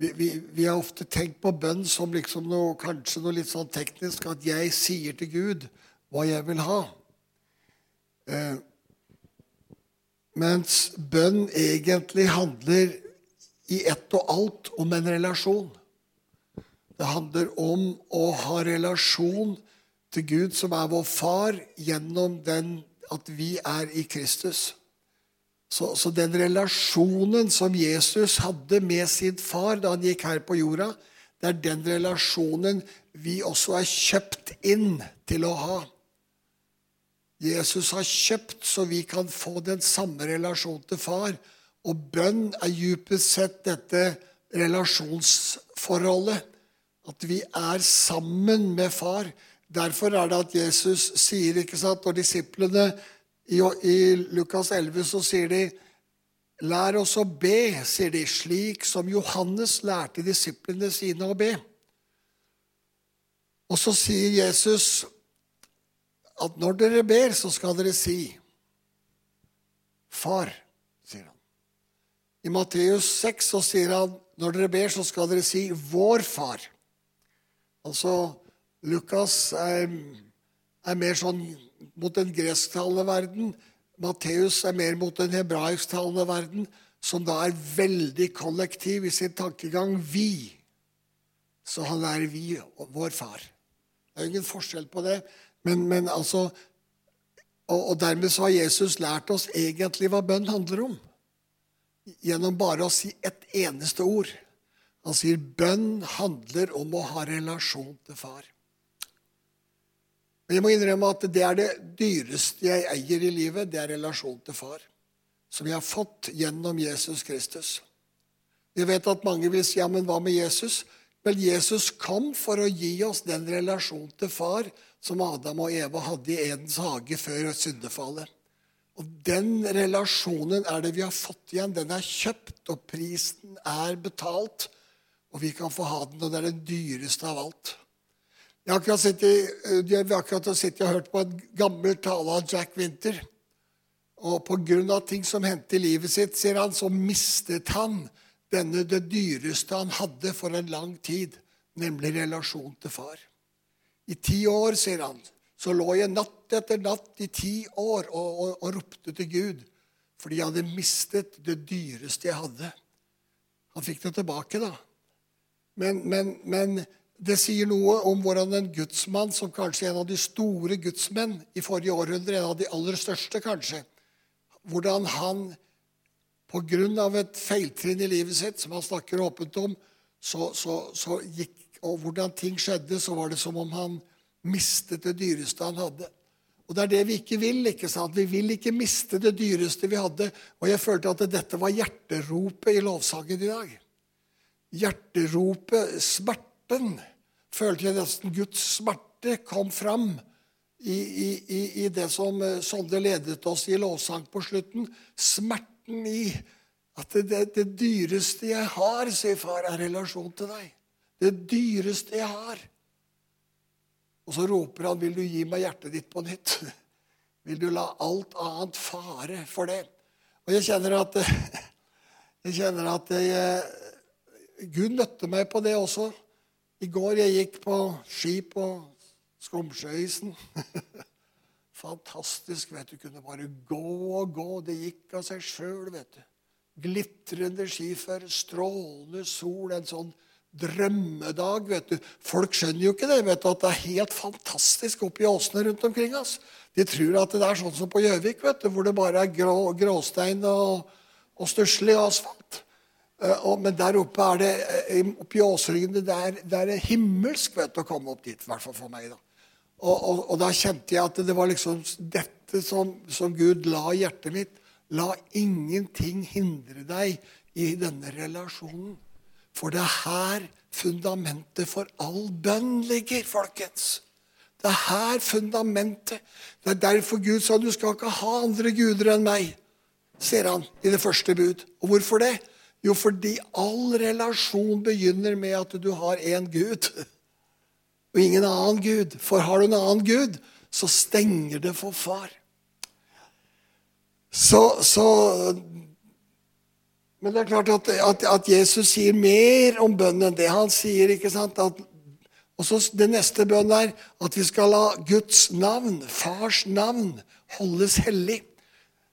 vi, vi, vi, har ofte tenkt på bønn som liksom noe, kanskje noe litt sånn teknisk, at jeg sier til Gud hva jeg vil ha. Eh, mens bønn egentlig handler i ett og alt om en relasjon. Det handler om å ha relasjon til Gud, som er vår far, gjennom den at vi er i Kristus. Så, så, den relasjonen som Jesus hadde med sin far da han gikk her på jorda, det er den relasjonen vi også er kjøpt inn til å ha. Jesus har kjøpt så vi kan få den samme relasjonen til far. Og bønn er djupest sett dette relasjonsforholdet. At vi er sammen med far. Derfor er det at Jesus sier ikke sant, når disiplene i, I Lukas 11 så sier de Lær oss å be, sier de, slik som Johannes lærte disiplene sine å be. Og så sier Jesus at når dere ber, så skal dere si Far, sier han. I Matteus 6 så sier han når dere ber, så skal dere si Vår Far. Altså Lukas er, er mer sånn mot den gresktalende verden. Matteus er mer mot den hebraisktalende verden, som da er veldig kollektiv i sin tankegang. Vi. Så han er vi, vår far. Det er ingen forskjell på det. Men, men altså, og, og, dermed så har Jesus lært oss egentlig hva bønn handler om. Gjennom bare å si ett eneste ord. Han sier bønn handler om å ha relasjon til far. Men jeg må innrømme at det er det dyreste jeg eier i livet. Det er relasjonen til far. Som jeg har fått gjennom Jesus Kristus. Vi vet at mange vil si ja, men hva med Jesus? Vel, Jesus kom for å gi oss den relasjonen til far som Adam og Eva hadde i Edens hage før syndefallet. Og Den relasjonen er det vi har fått igjen. Den er kjøpt, og prisen er betalt. Og vi kan få ha den, og det er den dyreste av alt. Jeg har akkurat sittet, eh, har akkurat sittet og hørt på en gammel tale av Jack Winter. Og pga. ting som hendte i livet sitt, sier han, så mistet han denne det dyreste han hadde for en lang tid, nemlig relasjon til far. I ti år, sier han, så lå jeg natt etter natt i ti år og, og, og ropte til Gud fordi jeg hadde mistet det dyreste jeg hadde. Han fikk det tilbake, da. Men, men, men det sier noe om hvordan en gudsmann, som kanskje er en av de store gudsmenn i forrige århundre, en av de aller største kanskje, hvordan han pga. et feiltrinn i livet sitt, som han snakker åpent om, så, så, så gikk, og hvordan ting skjedde, så var det som om han mistet det dyreste han hadde. Og Det er det vi ikke vil. ikke sant? Vi vil ikke miste det dyreste vi hadde. Og jeg følte at dette var hjerteropet i lovsangen i dag. Hjerteropet, smerten følte jeg nesten Guds smerte kom fram i, i, i det som Sondre Sonde ledet oss i lovsang på slutten. Smerten i at det, det, det, dyreste jeg har, sier far, er relasjon til deg. Det dyreste jeg har. Og så roper han, 'Vil du gi meg hjertet ditt på nytt?' 'Vil du la alt annet fare for det?' Og jeg kjenner at, jeg kjenner at jeg, eh, Gud møtte meg på det også. I går jeg gikk på ski på Skomsjøisen. Fantastisk. vet du. Kunne bare gå og gå. Det gikk av seg sjøl, vet du. Glitrende skiføre, strålende sol, en sånn drømmedag. vet du. Folk skjønner jo ikke det, vet du, at det er helt fantastisk oppi åsene rundt omkring oss. De tror at det er sånn som på Gjøvik, vet du, hvor det bare er grå, gråstein og, og stusslig asfalt. Eh, men der oppe er det oppi oppe i Åsryggen, det er, himmelsk vet å komme opp dit. I hvert fall for meg. da. Og, og, og, da kjente jeg at det var liksom dette som, som Gud la i hjertet mitt. La ingenting hindre deg i denne relasjonen. For det er her fundamentet for all bønn ligger, folkens. Det er her fundamentet. Det er derfor Gud sa du skal ikke ha andre guder enn meg, sier han i det første bud. Og hvorfor det? Jo, fordi all relasjon begynner med at du har én Gud og ingen annen Gud. For har du en annen Gud, så stenger det for far. Så, så Men det er klart at, at, at, Jesus sier mer om bønnen enn det han sier. ikke sant? At, og så Det neste bønnen er at vi skal la Guds navn, Fars navn, holdes hellig.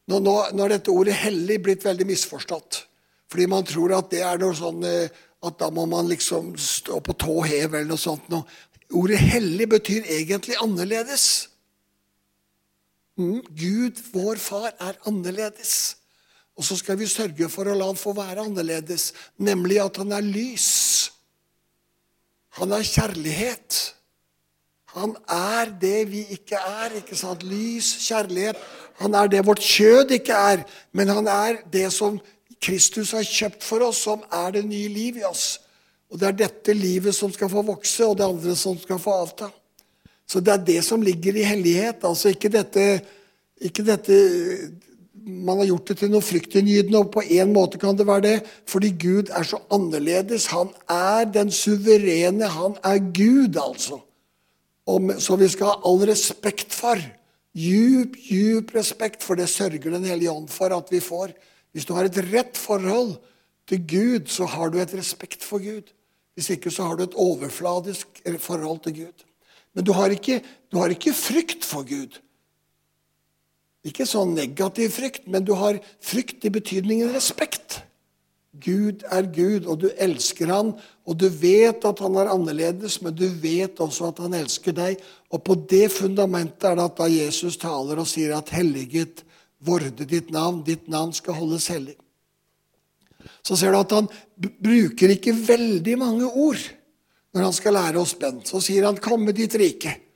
Nå, nå, nå er dette ordet 'hellig' blitt veldig misforstått. Fordi man tror at det er noe sånn eh, at da må man liksom stå på tå hev eller noe sånt. Noe. Ordet 'hellig' betyr egentlig annerledes. Mm, Gud, vår far, er annerledes. Og så skal vi sørge for å la han få være annerledes, nemlig at han er lys. Han er kjærlighet. Han er det vi ikke er. ikke sant? Lys, kjærlighet. Han er det vårt kjød ikke er, men han er det som Kristus har kjøpt for oss, som er det nye liv i oss. Og Det er dette livet som skal få vokse, og det andre som skal få avta. Så det er det som ligger i hellighet. Altså ikke dette, ikke dette man har gjort det til noe fryktinngytende, og på en måte kan det være det, fordi Gud er så annerledes. Han er den suverene. Han er Gud, altså. Og, så vi skal ha all respekt for. Djup, djup respekt, for det sørger Den hellige ånd for at vi får. Hvis du har et rett forhold til Gud, så har du et respekt for Gud. Hvis ikke så har du et overfladisk forhold til Gud. Men du har ikke, du har ikke frykt for Gud. Ikke sånn negativ frykt, men du har frykt i betydningen respekt. Gud er Gud, og du elsker han, og du vet at han er annerledes, men du vet også at han elsker deg. Og på det fundamentet er det at da Jesus taler og sier at 'helliget vorde ditt navn', ditt navn skal holdes hellig. Så ser du at han bruker ikke veldig mange ord når han skal lære oss bønn. Så sier han 'komme ditt rike'.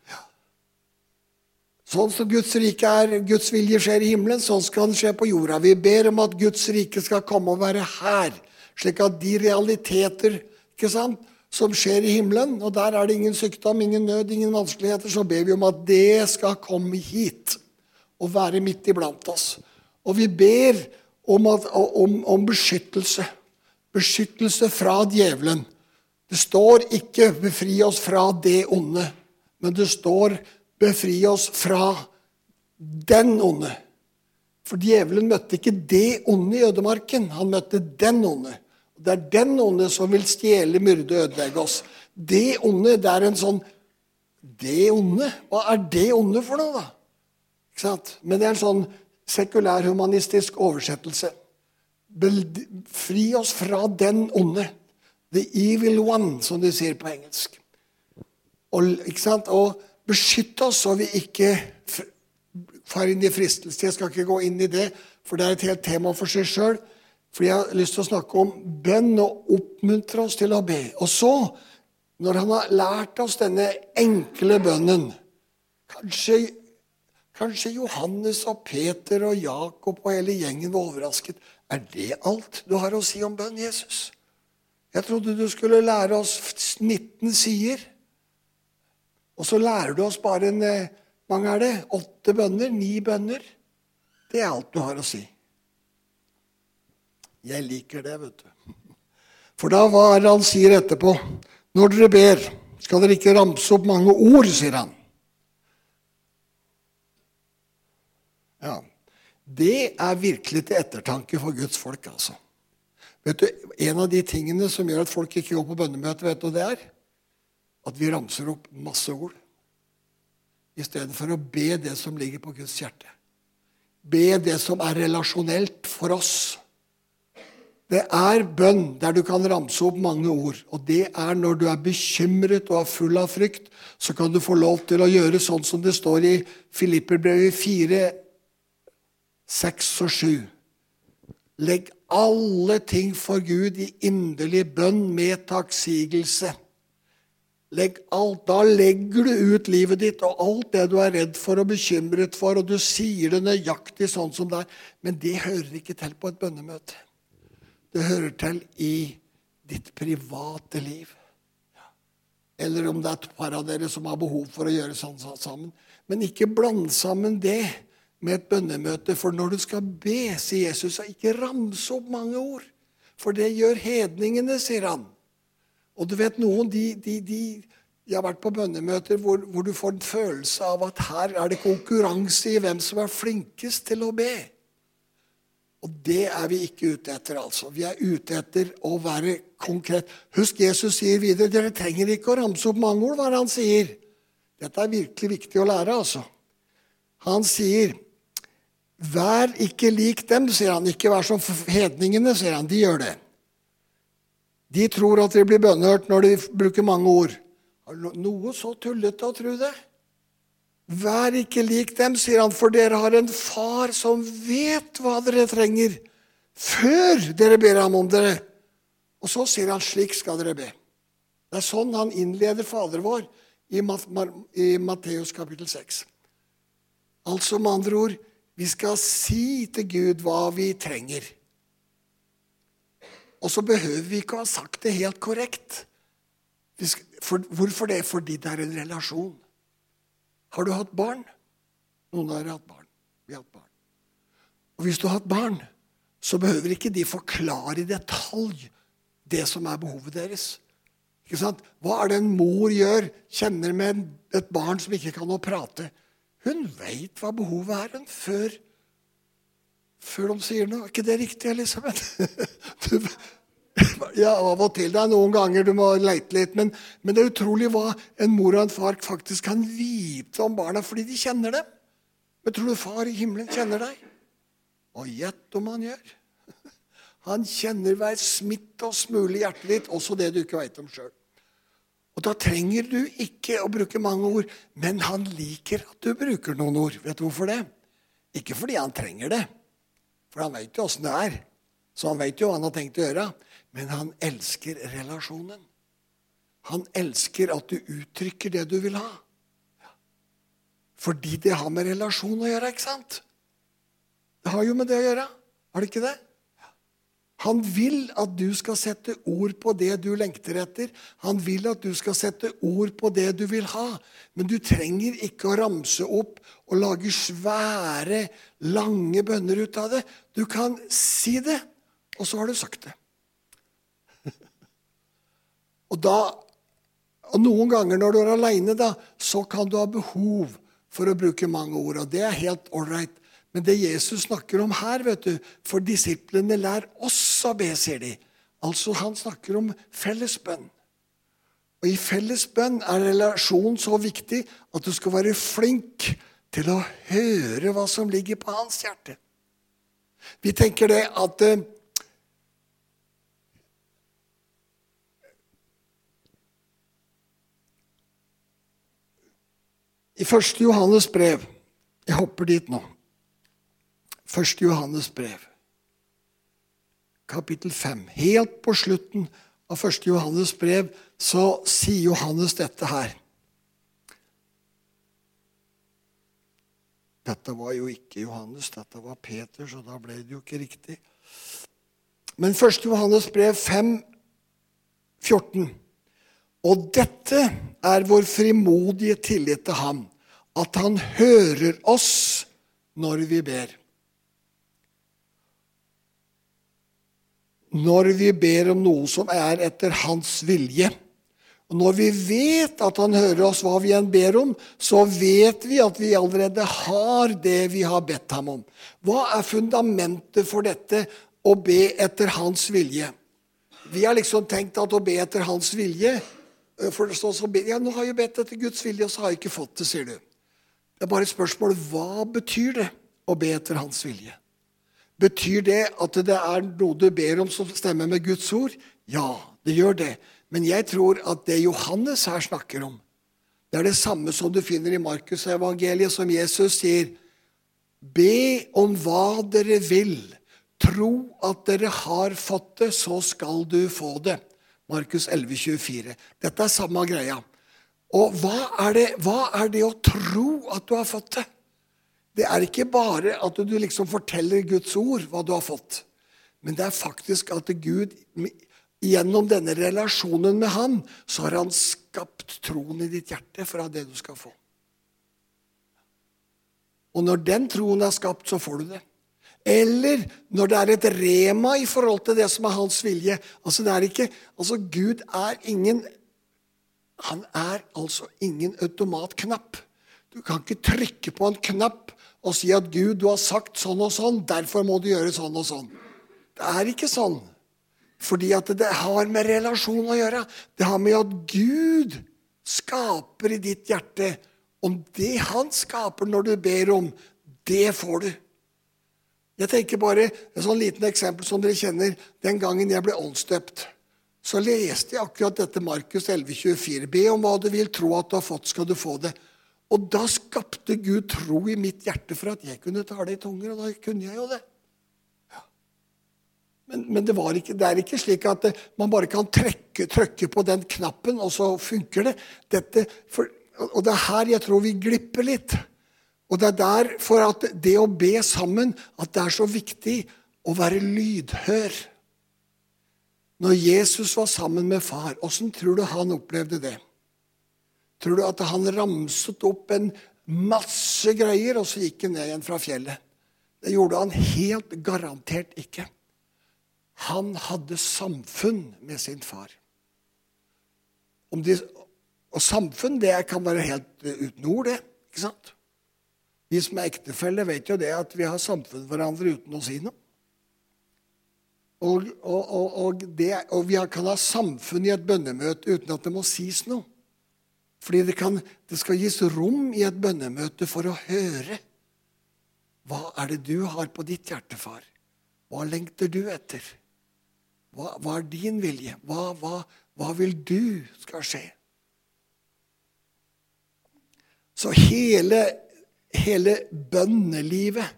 Sånn som Guds rike er, Guds vilje skjer i himmelen, sånn skal den skje på jorda. Vi ber om at Guds rike skal komme og være her, slik at de realiteter ikke sant, som skjer i himmelen, og der er det ingen sykdom, ingen nød, ingen vanskeligheter, så ber vi om at det skal komme hit og være midt iblant oss. Og vi ber om, at, om, om beskyttelse. Beskyttelse fra djevelen. Det står ikke 'befri oss fra det onde', men det står Befri oss fra den onde. For djevelen møtte ikke det onde i ødemarken. Han møtte den onde. Det er den onde som vil stjele, myrde, ødelegge oss. Det onde, det er en sånn Det onde? Hva er det onde for noe, da? Men det er en sånn sekulærhumanistisk oversettelse. Fri oss fra den onde. The evil one, som de sier på engelsk. Og? Og Beskytt oss så vi ikke far inn i fristelse. Jeg skal ikke gå inn i det, for det er et helt tema for seg sjøl. For jeg har lyst til å snakke om bønn og oppmuntre oss til å be. Og så, når han har lært oss denne enkle bønnen Kanskje, kanskje Johannes og Peter og Jakob og hele gjengen var overrasket. Er det alt du har å si om bønn, Jesus? Jeg trodde du skulle lære oss 19 sider. Og så lærer du oss bare en eh, mange er det? Åtte bønner? Ni bønner? Det er alt du har å si. Jeg liker det, vet du. For da hva er det han sier etterpå? Når dere ber, skal dere ikke ramse opp mange ord, sier han. Ja, Det er virkelig til ettertanke for Guds folk, altså. Vet du, En av de tingene som gjør at folk ikke går på bønnemøte, vet du hva det er? at vi ramser opp masse ord istedenfor å be det som ligger på Guds hjerte. Be det som er relasjonelt for oss. Det er bønn der du kan ramse opp mange ord. Og det er når du er bekymret og er full av frykt, så kan du få lov til å gjøre sånn som det står i Filipperbrevet 4, 6 og 7. Legg alle ting for Gud i inderlig bønn med takksigelse. Legg alt, da legger du ut livet ditt og alt det du er redd for og bekymret for, og du sier det nøyaktig sånn som det er. Men det hører ikke til på et bønnemøte. Det hører til i ditt private liv. Eller om det er et par av dere som har behov for å gjøre sånn sammen. Men ikke bland sammen det med et bønnemøte. For når du skal be, sier Jesus, så ikke ramse opp mange ord. For det gjør hedningene, sier han. Og du vet, noen de, de, de Jeg har vært på bønnemøter hvor, hvor, du får en følelse av at her er det konkurranse i hvem som er flinkest til å be. Og det er vi ikke ute etter, altså. Vi er ute etter å være konkret. Husk, Jesus sier videre dere trenger ikke å ramse opp mange ord, hva han sier. Dette er virkelig viktig å lære, altså. Han sier Vær ikke lik dem, sier han. Ikke vær som hedningene, sier han. De gjør det. De tror at de blir bønnhørt når de bruker mange ord. Noe så tullete å tro det. Vær ikke lik dem, sier han, for dere har en far som vet hva dere trenger, før dere ber ham om dere. Og så sier han slik skal dere be. Det er sånn han innleder Fader vår i Matteus kapittel 6. Altså med andre ord vi skal si til Gud hva vi trenger. Og så behøver vi ikke å ha sagt det helt korrekt. For, hvorfor det? Fordi det er en relasjon. Har du hatt barn? Noen har hatt barn. Vi har hatt barn. Og hvis du har hatt barn, så behøver ikke de forklare i detalj det som er behovet deres. Ikke sant? Hva er det en mor gjør, kjenner med et barn som ikke kan å prate? Hun veit hva behovet er, hun, før, før de sier noe. Er ikke det riktig, Elisabeth? Du, ja, av og til. Det er noen ganger du må leite litt. Men, men, det er utrolig hva en mor og en far faktisk kan vite om barna fordi de kjenner dem. Men tror du far i himmelen kjenner deg? Og gjett om han gjør. Han kjenner hver smitt og smule i hjertet ditt, også det du ikke veit om sjøl. Og Da trenger du ikke å bruke mange ord, men han liker at du bruker noen ord. Vet du hvorfor det? Ikke fordi han trenger det, for han veit jo åssen det er. Så han veit jo hva han har tenkt å gjøre. Men han elsker relasjonen. Han elsker at du uttrykker det du vil ha. Fordi det har med relasjon å gjøre, ikke sant? Det har jo med det å gjøre. Har det ikke det? Han vil at du skal sette ord på det du lengter etter. Han vil at du skal sette ord på det du vil ha. Men du trenger ikke å ramse opp og lage svære, lange bønner ut av det. Du kan si det, og så har du sagt det. Og, da, og Noen ganger når du er aleine, så kan du ha behov for å bruke mange ord. Og det er helt ålreit. Men det Jesus snakker om her, vet du, for disiplene lær oss å be, sier de. Altså, han snakker om felles bønn. Og i felles bønn er relasjonen så viktig at du skal være flink til å høre hva som ligger på hans hjerte. Vi tenker det at eh, I 1. Johannes brev Jeg hopper dit nå. 1. Johannes brev, kapittel 5. Helt på slutten av 1. Johannes brev så sier Johannes dette her. Dette var jo ikke Johannes, dette var Peter, så da ble det jo ikke riktig. Men 1. Johannes brev 5, 14. Og dette er vår frimodige tillit til ham at han hører oss når vi ber. Når vi ber om noe som er etter hans vilje. Og Når vi vet at han hører oss hva vi enn ber om, så vet vi at vi allerede har det vi har bedt ham om. Hva er fundamentet for dette å be etter hans vilje? Vi har liksom tenkt at å be etter hans vilje for det står så, ja, Nå har jeg bedt etter Guds vilje, og så har jeg ikke fått det, sier du. Det er bare et spørsmål hva betyr det å be etter Hans vilje? Betyr det at det er noe du ber om som stemmer med Guds ord? Ja, det gjør det. Men jeg tror at det Johannes her snakker om, det er det samme som du finner i Markusevangeliet, som Jesus sier. Be om hva dere vil. Tro at dere har fått det, så skal du få det. Markus 11, 24. Dette er samme greia. Og hva er, det, hva er det å tro at du har fått det? Det er ikke bare at du liksom forteller Guds ord hva du har fått. Men det er faktisk at Gud gjennom denne relasjonen med Han, så har Han skapt troen i ditt hjerte fra det du skal få. Og når den troen er skapt, så får du det. Eller når det er et rema i forhold til det som er hans vilje. Altså, det er ikke, altså Gud er ingen han er altså ingen automatknapp. Du kan ikke trykke på en knapp, og si at Gud, du har sagt sånn og sånn, derfor må du gjøre sånn og sånn. Det er ikke sånn. Fordi at det har med relasjon å gjøre. Det har med at Gud skaper i ditt hjerte. Om det han skaper når du ber om, det får du. Jeg tenker bare et sånn liten eksempel som dere kjenner. Den gangen jeg ble åndsdøpt, så leste jeg akkurat dette Markus 11,24. Be om hva du vil, tro at du har fått, skal du få det. Og da skapte Gud tro i mitt hjerte for at jeg kunne tale i tunger, og da kunne jeg jo det. Ja. Men, men det, ikke, det, er ikke slik at det, man bare kan trekke, trykke på den knappen, og så funker det. Dette, for, og det er her jeg tror vi glipper litt. Og det er derfor at det å be sammen at det er så viktig å være lydhør. Når Jesus var sammen med far, åssen tror du han opplevde det? Tror du at han ramset opp en masse greier, og så gikk han ned igjen fra fjellet? Det gjorde han helt garantert ikke. Han hadde samfunn med sin far. De, og samfunn det kan være helt uten ord, det. ikke sant? Vi som er ektefeller, vet jo det at vi har samfunn hverandre uten å si noe. Og, og, og, det, og, vi kan ha samfunn i et bønnemøte uten at det må sies noe. Fordi det, kan, det skal gis rom i et bønnemøte for å høre. Hva er det du har på ditt hjerte, far? Hva lengter du etter? Hva, hva er din vilje? Hva, hva, hva vil du skal skje? Så hele, hele bønnelivet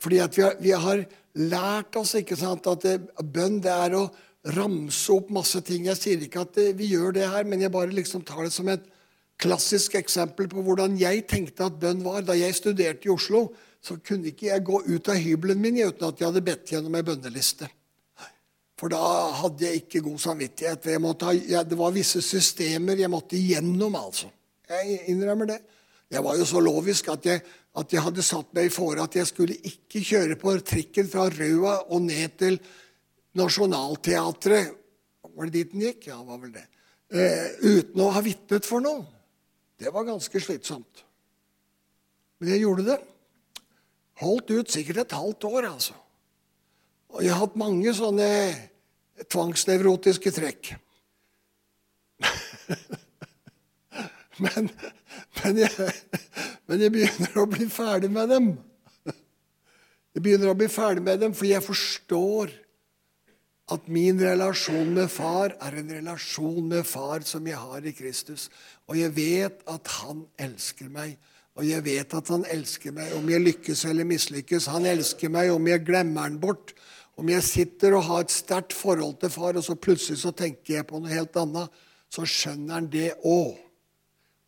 Fordi vi har, vi har lært oss ikke sant, at det, bønn det er å ramse opp masse ting. Jeg sier ikke at det, vi gjør det her, men jeg bare liksom tar det som et klassisk eksempel på hvordan jeg tenkte at bønn var. Da jeg studerte i Oslo, så kunne ikke jeg gå ut av hybelen min uten at jeg hadde bedt gjennom ei bønneliste. For da hadde jeg ikke god samvittighet. Ha, ja, det var visse systemer jeg måtte igjennom, altså. Jeg innrømmer det. Jeg var jo så lovisk at jeg at jeg hadde satt meg i fore at jeg skulle ikke kjøre på trikken fra Røa og ned til Nationaltheatret Var det dit den gikk? Ja, var vel det. Eh, uten å ha vitnet for noe. Det var ganske slitsomt. Men jeg gjorde det. Holdt ut sikkert et halvt år, altså. Og jeg har hatt mange sånne tvangsnevrotiske trekk. men, men jeg, men jeg begynner å bli ferdig med dem. Jeg begynner å bli ferdig med dem, fordi jeg forstår at min relasjon med far er en relasjon med far som jeg har i Kristus. Og jeg vet at han elsker meg. Og jeg vet at han elsker meg om jeg lykkes eller mislykkes. Han elsker meg om jeg glemmer han bort. Om jeg sitter og har et sterkt forhold til far, og så plutselig så tenker jeg på noe helt annet, så skjønner han det òg.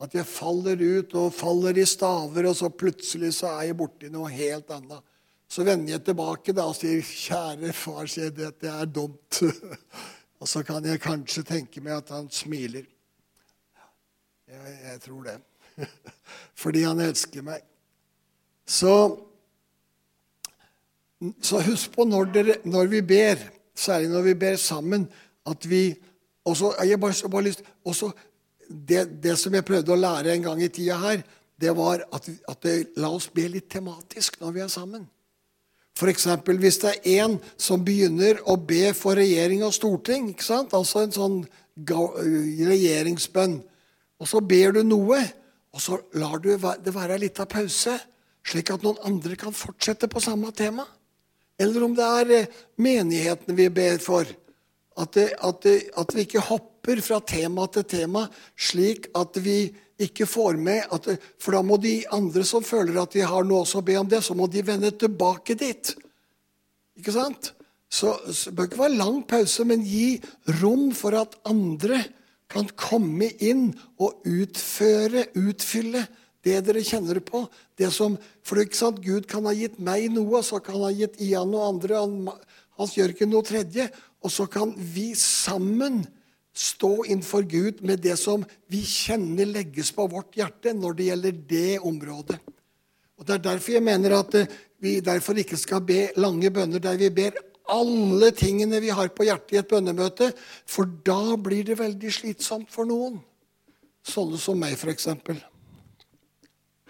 At jeg faller ut og faller i staver, og så plutselig så er jeg borti noe helt annet. Så vender jeg tilbake da og sier, 'Kjære far, sier det, det er dumt.' og så kan jeg kanskje tenke meg at han smiler. Jeg, jeg tror det. Fordi han elsker meg. Så, så husk på når, dere, når, vi ber, særlig når vi ber sammen, at vi også, jeg bare, bare lyst, også det, det, som jeg prøvde å lære en gang i tida her, det var at, at det, la oss be litt tematisk når vi er sammen. F.eks. hvis det er en som begynner å be for regjering og storting, ikke sant? altså en sånn regjeringsbønn, og så ber du noe, og så lar du det være litt av pause, slik at noen andre kan fortsette på samme tema. Eller om det er menigheten menighetene vi ber for. At, det, at, det, at vi ikke hopper fra tema til tema, slik at vi ikke får med at, For da må de andre som føler at de har noe å be om det, så må de vende tilbake dit. Ikke sant? Så, så det bør ikke være lang pause, men gi rom for at andre kan komme inn og utføre, utfylle det dere kjenner på. Det som, for ikke sant, Gud kan ha gitt meg noe, så kan han ha gitt Ian noe andre. Han, Hans Jørgen noe tredje. Og så kan vi sammen stå innenfor Gud med det som vi kjenner legges på vårt hjerte når det gjelder det området. Og Det er derfor jeg mener at eh, vi derfor ikke skal be lange bønner der vi ber alle tingene vi har på hjertet i et bønnemøte, for da blir det veldig slitsomt for noen. Sånne som meg, f.eks.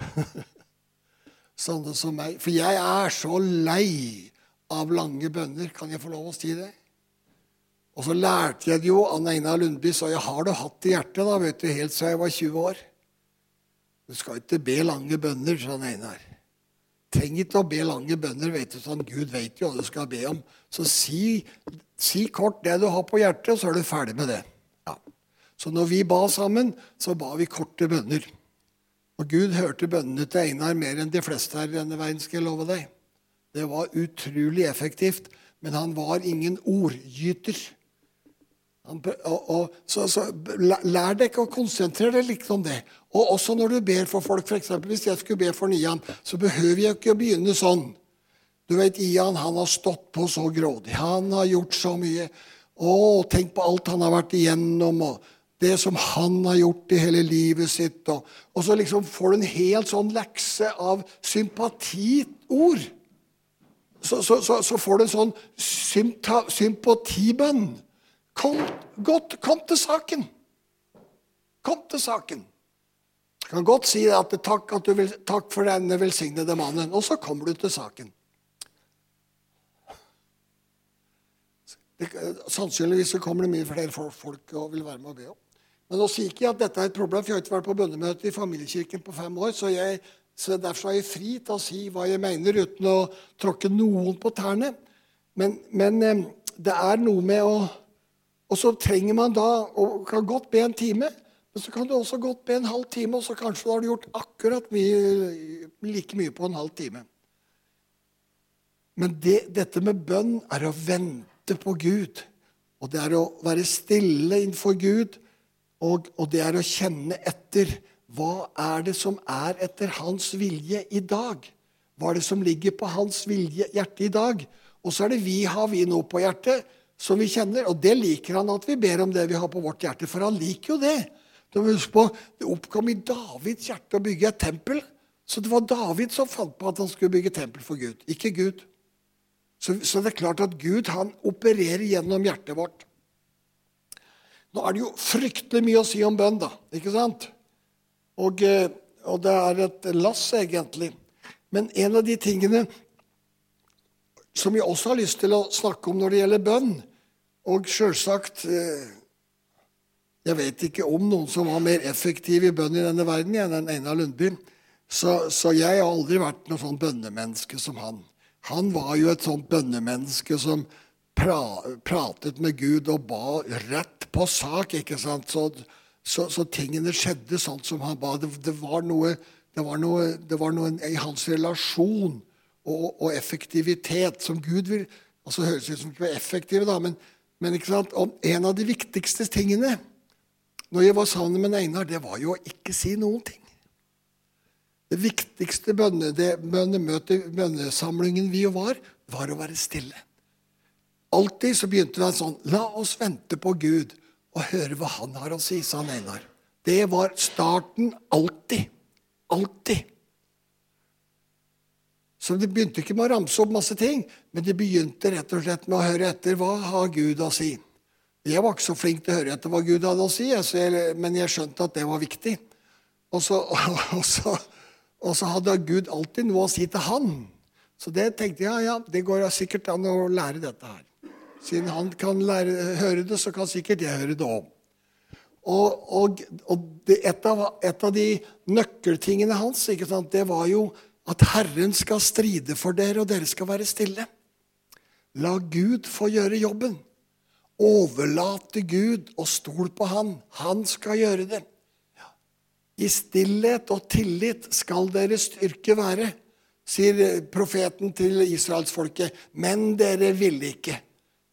Sånne som meg. For jeg er så lei av lange bønner. Kan jeg få lov å si det? Og så lærte jeg det jo Anne Einar Lundby sa jeg har det hatt i hjertet da, vet du, helt siden jeg var 20 år. Du skal ikke be lange bønner, sa Einar. Trenger ikke å be lange bønner. vet du, sånn, Gud vet jo hva du skal be om. Så si, si kort det du har på hjertet, så er du ferdig med det. Ja. Så når vi ba sammen, så ba vi korte bønner. Og Gud hørte bønnene til Einar mer enn de fleste her i denne verden, skal jeg love deg. Det var utrolig effektivt, men han var ingen ordgyter. Han, og, og, så, så, Lær deg ikke å konsentrere deg litt om det. Og også når du ber for folk, f.eks. hvis jeg skulle be for Nian, så behøver jeg ikke å begynne sånn. Du vet, Ian han har stått på så grådig. Han har gjort så mye. Å, tenk på alt han har vært igjennom. og det som han har gjort i hele livet sitt. Og, og så liksom får du en helt sånn lekse av sympatiord. Så, så, så, så får du en sånn sympa, sympatibønn. Kom, godt, kom til saken. Kom til saken. Jeg kan godt si at takk, at vil, takk for denne velsignede mannen. Og så kommer du til saken. Det, sannsynligvis så kommer det mye flere folk og vil være med og be om. Men nå sier ikke jeg at dette er et problem, for jeg har ikke vært på bønnemøte i familiekirken på fem år. Så, jeg, så derfor er jeg fri til å si hva jeg mener, uten å tråkke noen på tærne. Men, men eh, det er noe med å Og så trenger man da og kan godt be en time. Men så kan du også godt be en halv time, og så kanskje du har gjort akkurat mye, like mye på en halv time. Men det, dette med bønn er å vente på Gud. Og det er å være stille innenfor Gud og, og, det er å kjenne etter. Hva er det som er etter hans vilje i dag? Hva er det som ligger på hans vilje, hjerte i dag? Og så er det vi har vi noe på hjertet som vi kjenner. Og det liker han at vi ber om det vi har på vårt hjerte, for han liker jo det. På, det oppkom i Davids hjerte å bygge et tempel. Så det var David som fant på at han skulle bygge tempel for Gud, ikke Gud. Så, så det er klart at Gud han opererer gjennom hjertet vårt. Nå er det jo fryktelig mye å si om bønn, da. ikke sant? Og, eh, og det er et lass, egentlig. Men en av de tingene som jeg også har lyst til å snakke om når det gjelder bønn Og sjølsagt eh, Jeg vet ikke om noen som var mer effektiv i bønn i denne verden enn Einar Lundby. Så, så, jeg har aldri vært noe sånn bønnemenneske som han. Han var jo et sånt bønnemenneske som pra, pratet med Gud og ba rett på sak. ikke sant? Så, så, så tingene skjedde sånn som han ba. Det, det, var, noe, det var, noe, det var noe i hans relasjon og, og, effektivitet som Gud vil altså Høres ut som ikke var effektive, da, men, men ikke sant? Og en av de viktigste tingene når jeg var sammen med Einar, det var jo å ikke si noen ting. Det viktigste bønne, det bønnemøtet, bønnesamlingen vi jo var, var å være stille. Alltid så begynte det sånn La oss vente på Gud og høre hva han har å si, sa han Einar. Det var starten alltid. Alltid. Så det begynte ikke med å ramse opp masse ting, men det begynte rett og slett med å høre etter hva har Gud å si. Jeg var ikke så flink til å høre etter hva Gud hadde å si, men jeg skjønte at det var viktig. Og så, og så, og så hadde Gud alltid noe å si til han. Så det tenkte jeg ja, det går sikkert an å lære dette her. Siden han kan lære, høre det, så kan sikkert jeg høre det òg. Og, og, og et, av, et, av, de nøkkeltingene hans sant, det var jo at Herren skal stride for dere, og dere skal være stille. La Gud få gjøre jobben. Overlate Gud og stol på Han. Han skal gjøre det. I stillhet og tillit skal deres styrke være, sier profeten til israelsfolket. Men dere ville ikke.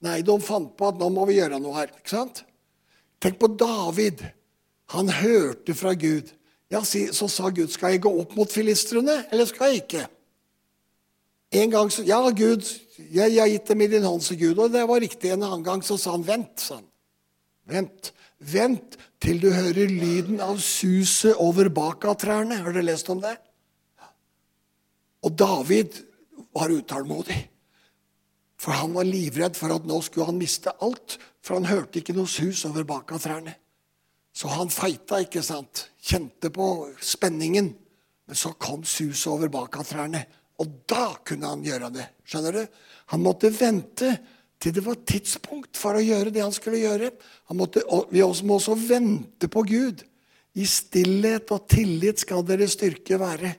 Nei, de fant på at nå må vi gjøre noe her. ikke sant? Tenk på David. Han hørte fra Gud. Ja, Så sa Gud, skal jeg gå opp mot filistrene, eller skal jeg ikke? En gang så, Ja, Gud, jeg, jeg har gitt dem i din hånd, sa Gud. Og det var riktig. En annen gang så sa han, vent, sa han. Vent. Vent til du hører lyden av suset over bakatrærne. Har dere lest om det? Og David var utålmodig. For han var livredd for at nå skulle han miste alt. For han hørte ikke noe sus over bak av trærne. Så han feita, ikke sant? Kjente på spenningen. Men så kom suset over bakatrærne, og da kunne han gjøre det. Skjønner du? Han måtte vente til det var tidspunkt for å gjøre det han skulle gjøre. Han måtte, vi må også vente på Gud. I stillhet og tillit skal deres styrke være.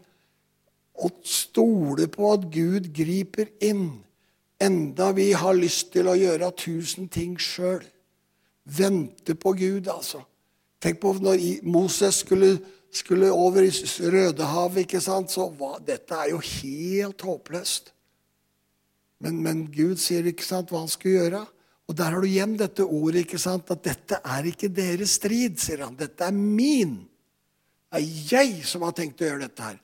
Og stole på at Gud griper inn, enda vi har lyst til å gjøre tusen ting sjøl. Vente på Gud, altså. Tenk på når Moses skulle, skulle over i Rødehavet, ikke sant? så hva, dette er jo helt håpløst. Men, men, Gud sier ikke sant hva han skal gjøre. Og der har du igjen dette ordet, ikke sant, at dette er ikke deres strid, sier han. Dette er min. Det er jeg som har tenkt å gjøre dette her.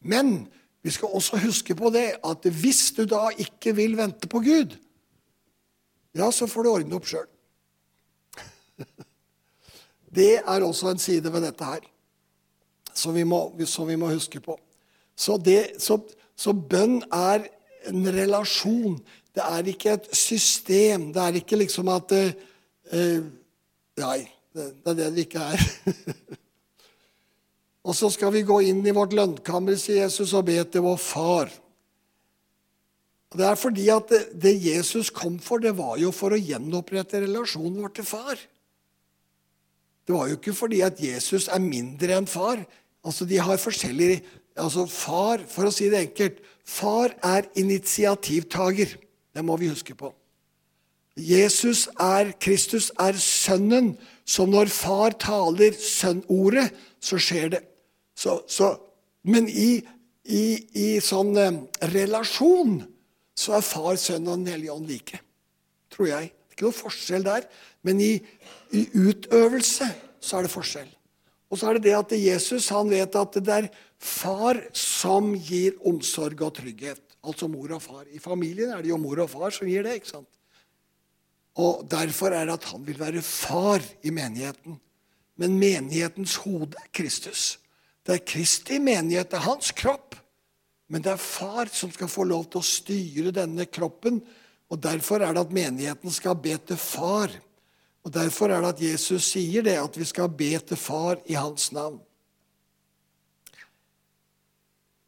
Men vi skal også huske på det at hvis du da ikke vil vente på Gud, ja, så får du ordne opp sjøl. Det er også en side ved dette her som vi må, som vi må huske på. Så, det, så, så bønn er en relasjon. Det er ikke et system. Det er ikke liksom at uh, Nei, det, det er det det ikke er. og så skal vi gå inn i vårt lønnkammer, sier Jesus, og be til vår far. Og Det er fordi at det, det, Jesus kom for, det var jo for å gjenopprette relasjonen vår til far. Det var jo ikke fordi at Jesus er mindre enn far. Altså, De har forskjellige altså Far, for å si det enkelt, far er initiativtaker. Det må vi huske på. Jesus er, Kristus er sønnen, så når far taler sønnordet, så skjer det. Så, så, men i, i, i sånn eh, relasjon så er far, sønn og Den hellige ånd like. Tror jeg. Det er ikke noe forskjell der. Men i, i utøvelse så er det forskjell. Og så er det det at Jesus han vet at det er far som gir omsorg og trygghet. Altså mor og far. I familien er det jo mor og far som gir det. ikke sant? Og Derfor er det at han vil være far i menigheten. Men menighetens hode er Kristus. Det er Kristi menighet, det er hans kropp. Men det er far som skal få lov til å styre denne kroppen. Og Derfor er det at menigheten skal be til far. Og Derfor er det at Jesus sier det, at vi skal be til Far i Hans navn.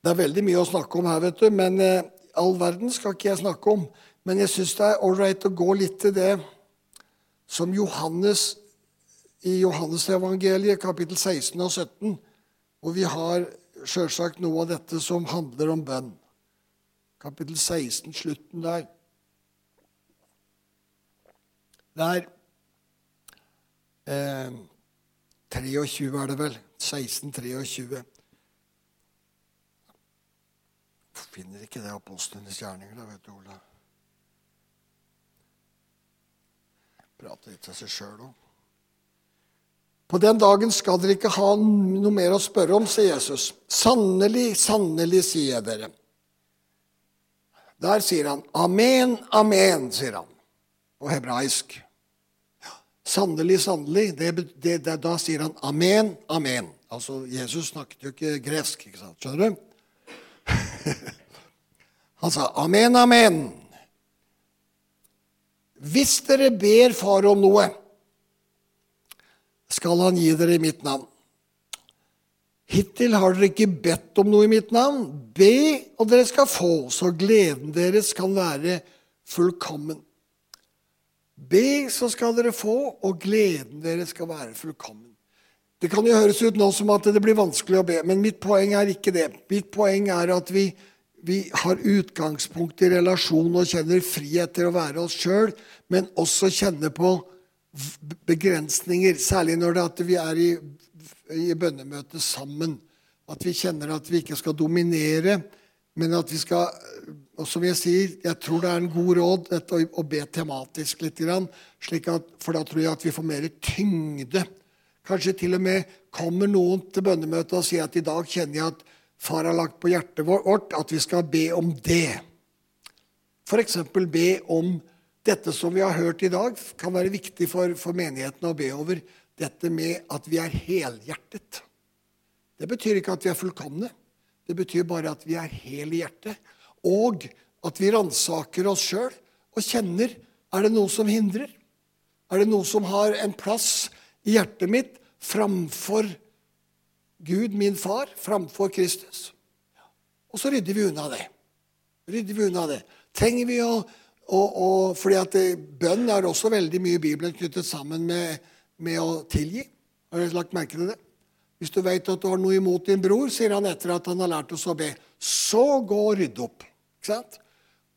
Det er veldig mye å snakke om her, vet du, men eh, all verden skal ikke jeg snakke om. Men jeg syns det er ålreit å gå litt til det som Johannes i Johannesevangeliet, kapittel 16 og 17, hvor vi har sjølsagt noe av dette som handler om bønn. Kapittel 16, slutten der. Der eh, 23 er det vel. 1623. Finner ikke det apostlenes gjerninger, da, vet du, Ola. Prater litt til seg sjøl òg. På den dagen skal dere ikke ha noe mer å spørre om, sier Jesus. Sannelig, sannelig, sier jeg dere. Der sier han amen, amen, sier han på hebraisk. Sannelig, sannelig. Det, det, det, da sier han amen, amen. Altså, Jesus snakket jo ikke gresk, ikke sant? Skjønner du? han sa amen, amen. Hvis dere ber Far om noe, skal han gi dere i mitt navn. Hittil har dere ikke bedt om noe i mitt navn. Be, og dere skal få, så gleden deres kan være fullkommen. Be, så skal dere få, og gleden deres skal være fullkommen. Det kan jo høres ut nå som at det blir vanskelig å be, men mitt poeng er ikke det. Mitt poeng er at vi, vi har utgangspunkt i relasjon og kjenner frihet til å være oss sjøl, men også kjenner på begrensninger, særlig når det at vi er i, i bønnemøte sammen. At vi kjenner at vi ikke skal dominere, men at vi skal og som jeg sier, jeg tror det er en god råd dette å be tematisk litt. Slik at, for da tror jeg at vi får mer tyngde. Kanskje til og med kommer noen til bønnemøtet og sier at i dag kjenner jeg at far har lagt på hjertet vårt at vi skal be om det. F.eks. be om dette som vi har hørt i dag, kan være viktig for, for menigheten å be over. Dette med at vi er helhjertet. Det betyr ikke at vi er fullkomne. Det betyr bare at vi er hel hjertet. Og at vi ransaker oss sjøl og kjenner er det noe som hindrer. Er det noe som har en plass i hjertet mitt framfor Gud, min far, framfor Kristus. Og så rydder vi unna det. Rydder vi unna det. Trenger vi å, å, å fordi at det, Bønn er også veldig mye i Bibelen knyttet sammen med, med å tilgi. Har dere lagt merke til det? Hvis du vet at du har noe imot din bror, sier han etter at han har lært oss å be, så gå og rydd opp. Ikke sant?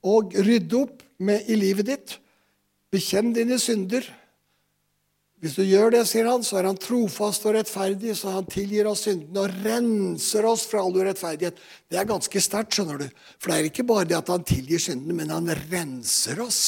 Og rydde opp med, i livet ditt. Bekjenn dine synder. Hvis du gjør det, sier han, så er han trofast og rettferdig, så han tilgir oss syndene og renser oss fra all urettferdighet. Det er ganske sterkt, skjønner du. For det er ikke bare det at han tilgir syndene, men han renser oss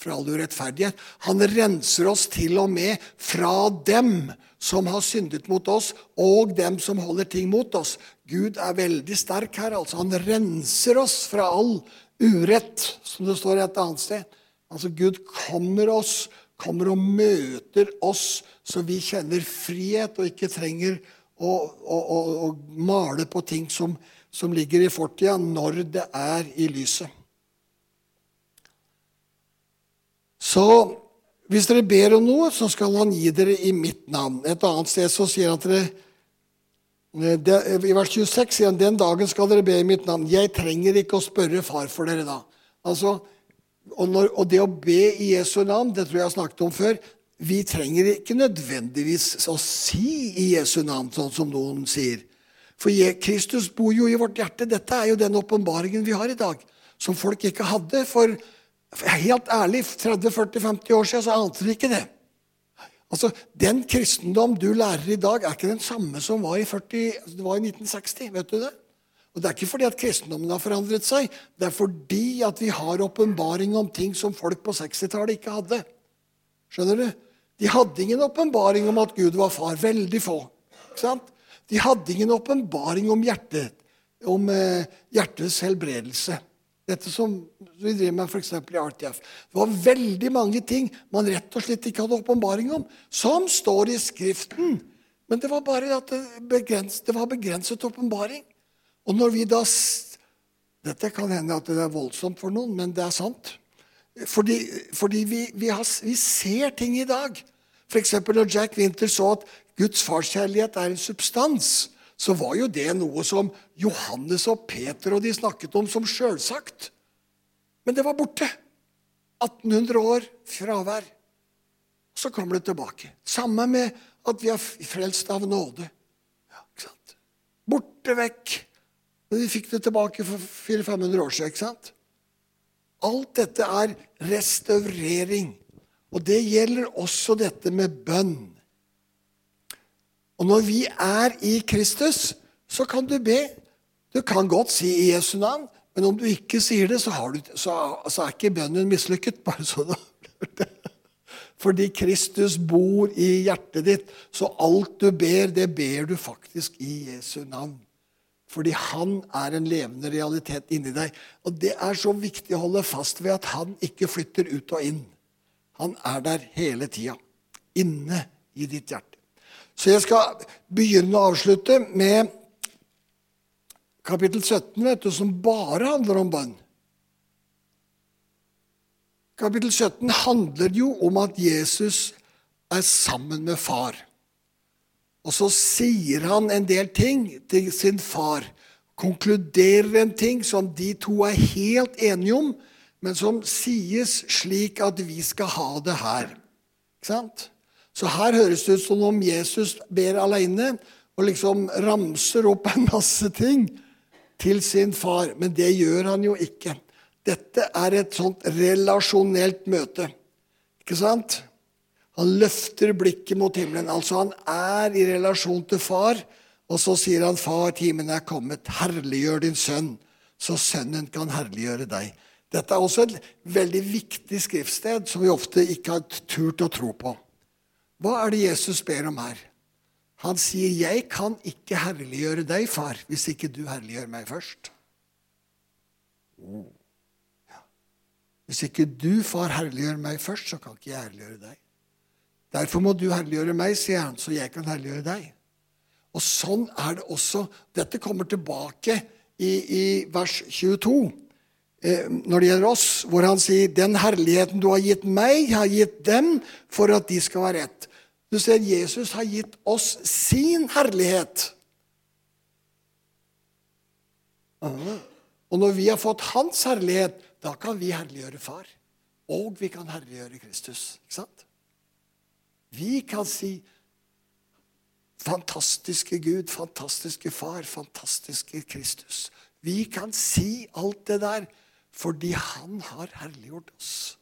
fra all urettferdighet. Han renser oss til og med fra dem som har syndet mot oss, og dem som holder ting mot oss. Gud er veldig sterk her. altså. Han renser oss fra all urett, som det står et annet sted. Altså, Gud kommer oss kommer og møter oss, så vi kjenner frihet og ikke trenger å, å, å, å male på ting som, som ligger i fortida, når det er i lyset. Så hvis dere ber om noe, så skal han gi dere i mitt navn. Et annet sted så sier han til dere I vers 26 sier han den dagen skal dere be i mitt navn. Jeg trenger ikke å spørre far for dere da. Altså, og, når, og, det å be i Jesu navn, det tror jeg jeg har snakket om før Vi trenger ikke nødvendigvis å si i Jesu navn, sånn som noen sier. For Kristus bor jo i vårt hjerte. Dette er jo den åpenbaringen vi har i dag, som folk ikke hadde. For helt ærlig, 30-40-50 år siden så ante de ikke det. Altså, Den kristendom du lærer i dag, er ikke den samme som var i, 40, det var i 1960. Vet du det? Og Det er ikke fordi at kristendommen har forandret seg. Det er fordi at vi har åpenbaring om ting som folk på 60-tallet ikke hadde. Skjønner du? De hadde ingen åpenbaring om at Gud var far. Veldig få. Ikke sant? De hadde ingen åpenbaring om hjertet, om eh, hjertets helbredelse. Dette som vi driver med f.eks. i RTF. Det var veldig mange ting man rett og slett ikke hadde åpenbaring om, som står i Skriften. Men det var bare at det, begrens, det var begrenset åpenbaring. Og når vi da Dette kan hende at det er voldsomt for noen, men det er sant. Fordi, fordi vi, vi, har, vi, ser ting i dag. F.eks. når Jack Winter så at Guds farskjærlighet er en substans, så var jo det noe som Johannes og Peter og de snakket om som sjølsagt. Men det var borte. 1800 år fravær. Så kommer det tilbake. Samme med at vi er frelst av nåde. Ja, Borte vekk. Men vi fikk det tilbake for 400-500 år siden. ikke sant? Alt dette er restaurering. Og det gjelder også dette med bønn. Og når vi er i Kristus, så kan du be. Du kan godt si i Jesu navn, men om du ikke sier det, så, du, så, så er ikke bønnen mislykket. bare så du Fordi Kristus bor i hjertet ditt, så alt du ber, det ber du faktisk i Jesu navn. Fordi han er en levende realitet inni deg. Og det er så viktig å holde fast ved at han ikke flytter ut og inn. Han er der hele tida. Inne i ditt hjerte. Så jeg skal begynne å avslutte med kapittel 17, vet du, som bare handler om bønn. Kapittel 17 handler jo om at Jesus er sammen med far. Og så sier han en del ting til sin far. Konkluderer en ting som de to er helt enige om, men som sies slik at vi skal ha det her. Ikke sant? Så her høres det ut som om Jesus ber alene og liksom ramser opp en masse ting til sin far. Men det gjør han jo ikke. Dette er et sånt relasjonelt møte. Ikke sant? Han løfter blikket mot himmelen. Altså Han er i relasjon til far. Og så sier han, 'Far, timen er kommet. Herliggjør din sønn, så sønnen kan herliggjøre deg.' Dette er også et veldig viktig skriftsted som vi ofte ikke har turt å tro på. Hva er det Jesus ber om her? Han sier, 'Jeg kan ikke herliggjøre deg, far, hvis ikke du herliggjør meg først'. Ja. Hvis ikke du, far, herliggjør meg først, så kan ikke jeg herliggjøre deg. Derfor må du herliggjøre meg, sier han, så jeg kan herliggjøre deg. Og sånn er det også. Dette kommer tilbake i, i vers 22 eh, når det gjelder oss, hvor han sier den herligheten du har gitt meg, har gitt dem for at de skal være ett. Du ser, Jesus har gitt oss sin herlighet. Og når vi har fått hans herlighet, da kan vi herliggjøre far. Og vi kan herliggjøre Kristus. Ikke sant? Vi kan si Fantastiske Gud, fantastiske Far, fantastiske Kristus. Vi kan si alt det der fordi Han har herliggjort oss.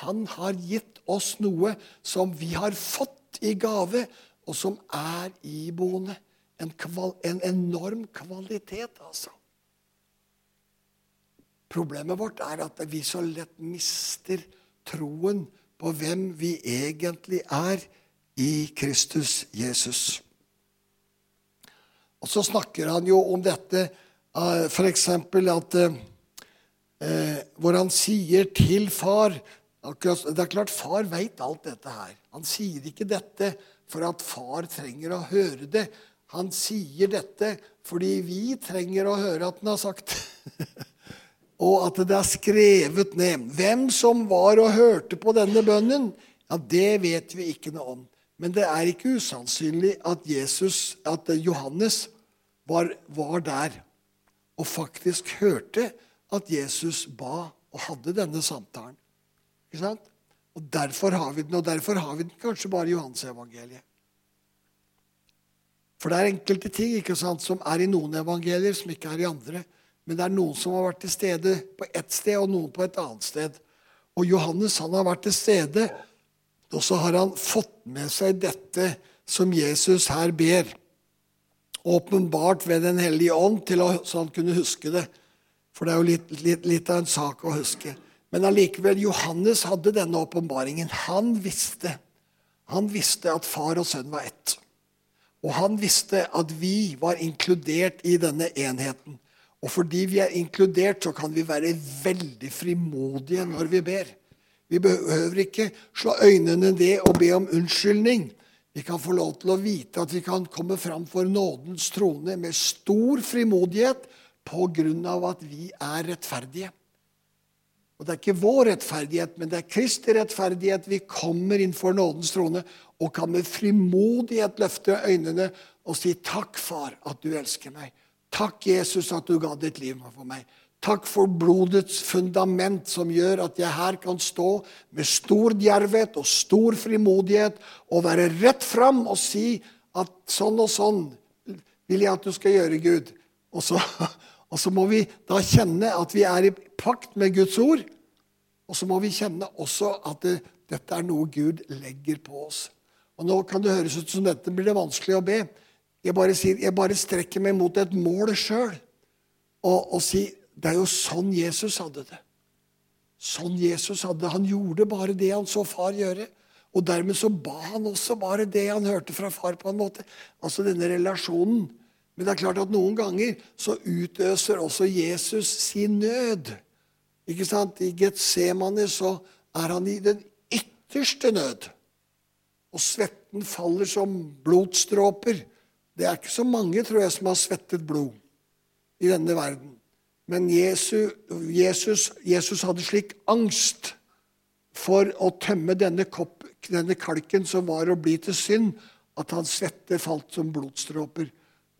Han har gitt oss noe som vi har fått i gave, og som er iboende. En, en enorm kvalitet, altså. Problemet vårt er at vi så lett mister troen på hvem vi egentlig er i Kristus Jesus. Og så snakker han jo om dette eh, f.eks. at eh, Hvor han sier til far Det er klart far veit alt dette her. Han sier ikke dette for at far trenger å høre det. Han sier dette fordi vi trenger å høre at han har sagt Og at det er skrevet ned. Hvem som var og hørte på denne bønnen, ja, det vet vi ikke noe om. Men det er ikke usannsynlig at, Jesus, at Johannes var, var der og faktisk hørte at Jesus ba og hadde denne samtalen. Ikke sant? Og Derfor har vi den, og derfor har vi den kanskje bare i Johansevangeliet. For det er enkelte ting ikke sant, som er i noen evangelier, som ikke er i andre. Men det er noen som har vært til stede på ett sted, og noen på et annet sted. Og Johannes han har vært til stede, og så har han fått med seg dette som Jesus her ber. Åpenbart ved Den hellige ånd, til å, så han kunne huske det. For det er jo litt, litt, litt av en sak å huske. Men allikevel, Johannes hadde denne åpenbaringen. Han visste han visste at far og sønn var ett. Og han visste at vi var inkludert i denne enheten. Og fordi vi er inkludert, så kan vi være veldig frimodige når vi ber. Vi behøver ikke slå øynene ned og be om unnskyldning. Vi kan få lov til å vite at vi kan komme fram for nådens trone med stor frimodighet på grunn av at vi er rettferdige. Og Det er ikke vår rettferdighet, men det er Kristi rettferdighet. Vi kommer inn for nådens trone og kan med frimodighet løfte øynene og si takk, far, at du elsker meg. Takk, Jesus, at du ga ditt liv for meg. Takk for blodets fundament, som gjør at jeg her kan stå med stor djervhet og stor frimodighet og være rett fram og si at sånn og sånn vil jeg at du skal gjøre, Gud. Og så, og så må vi da kjenne at vi er i pakt med Guds ord. Og så må vi kjenne også at det, dette er noe Gud legger på oss. Og Nå kan det høres ut som dette blir det vanskelig å be. Jeg bare, sier, jeg bare strekker meg mot et mål sjøl og, og sier det er jo sånn Jesus hadde det. Sånn Jesus hadde det. Han gjorde bare det han så far gjøre. Og dermed så ba han også bare det han hørte fra far. på en måte. Altså denne relasjonen men det er klart at noen ganger så utøser også Jesus sin nød. Ikke sant? I Getsemane så er han i den ytterste nød. Og svetten faller som blodstråper. Det er ikke så mange, tror jeg, som har svettet blod i denne verden. Men Jesus, Jesus, Jesus hadde slik angst for å tømme denne, kopp, denne kalken som var å bli til synd, at han svette falt som blodstråper.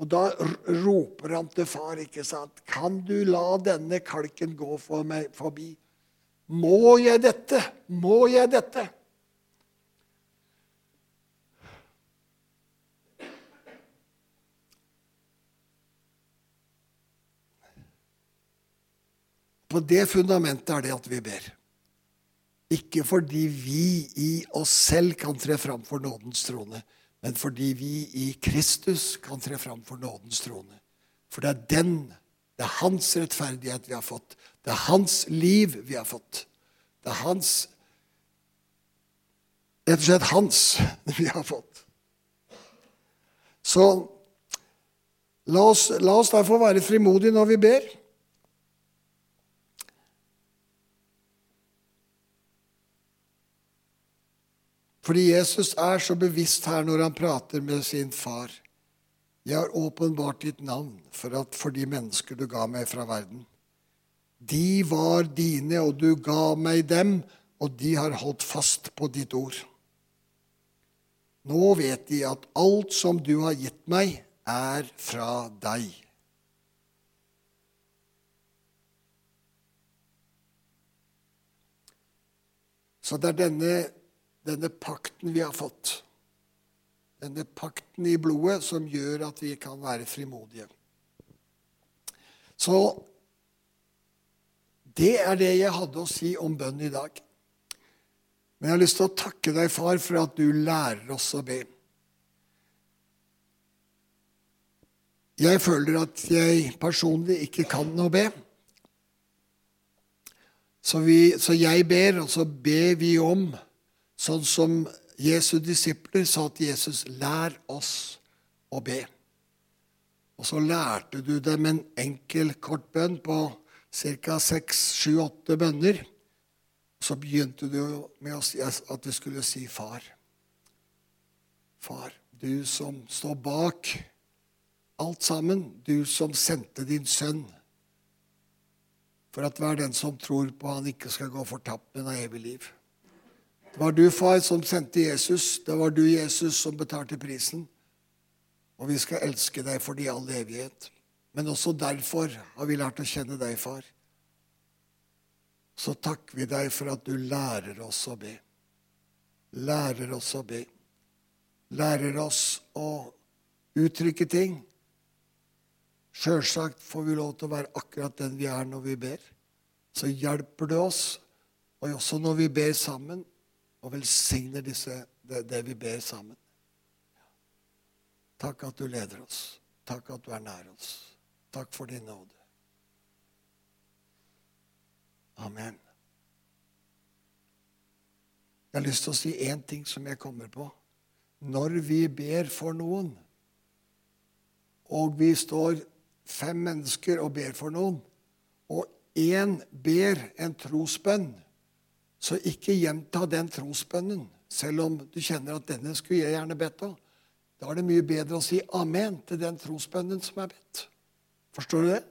Og da roper han til far, ikke sant, kan du la denne kalken gå for meg forbi? Må jeg dette? Må jeg dette? På det fundamentet er det at vi ber. Ikke fordi vi i oss selv kan tre fram for nådens trone, men fordi vi i Kristus kan tre fram for nådens trone. For det er den, det er hans rettferdighet vi har fått. Det er hans liv vi har fått. Det er hans Rett og slett hans vi har fått. Så la oss, la oss derfor være frimodige når vi ber. Fordi Jesus er så bevisst her når han prater med sin far. Jeg har åpenbart ditt navn for, at, for de mennesker du ga meg fra verden. De var dine, og du ga meg dem, og de har holdt fast på ditt ord. Nå vet de at alt som du har gitt meg, er fra deg. Så det er denne denne pakten vi har fått, denne pakten i blodet, som gjør at vi kan være frimodige. Så det er det jeg hadde å si om bønn i dag. Men jeg har lyst til å takke deg, far, for at du lærer oss å be. Jeg føler at jeg personlig ikke kan å be. Så, vi, så, jeg ber, og så ber vi om, sånn som Jesu disipler sa til Jesus, lær oss å be. Og så lærte du dem en enkel, kort bønn på ca. seks, sju, åtte bønner. Så begynte du med at du skulle si 'far'. Far, du som står bak alt sammen, du som sendte din sønn for at hver den som tror på han ikke skal gå fortapt, men ha evig liv. Det var du, far, som sendte Jesus. Det var du, Jesus, som betalte prisen. Og vi skal elske deg for det i all evighet. Men også derfor har vi lært å kjenne deg, far. Så takker vi deg for at du lærer oss å be. Lærer oss å be. Lærer oss å uttrykke ting Sjølsagt får vi lov til å være akkurat den vi er når vi ber. Så hjelper det oss, og også når vi ber sammen, og velsigner disse, det, det vi ber sammen. Takk at du leder oss. Takk at du er nær oss. Takk for din nåde. Amen. Jeg har lyst til å si én ting som jeg kommer på. Når vi ber for noen, og vi står fem mennesker og ber for noen, og én ber en trosbønn, så ikke gjenta den trosbønnen, selv om du kjenner at denne skulle jeg gjerne bedt av. Da er det mye bedre å si amen til den trosbønnen som er bedt. Forstår du det?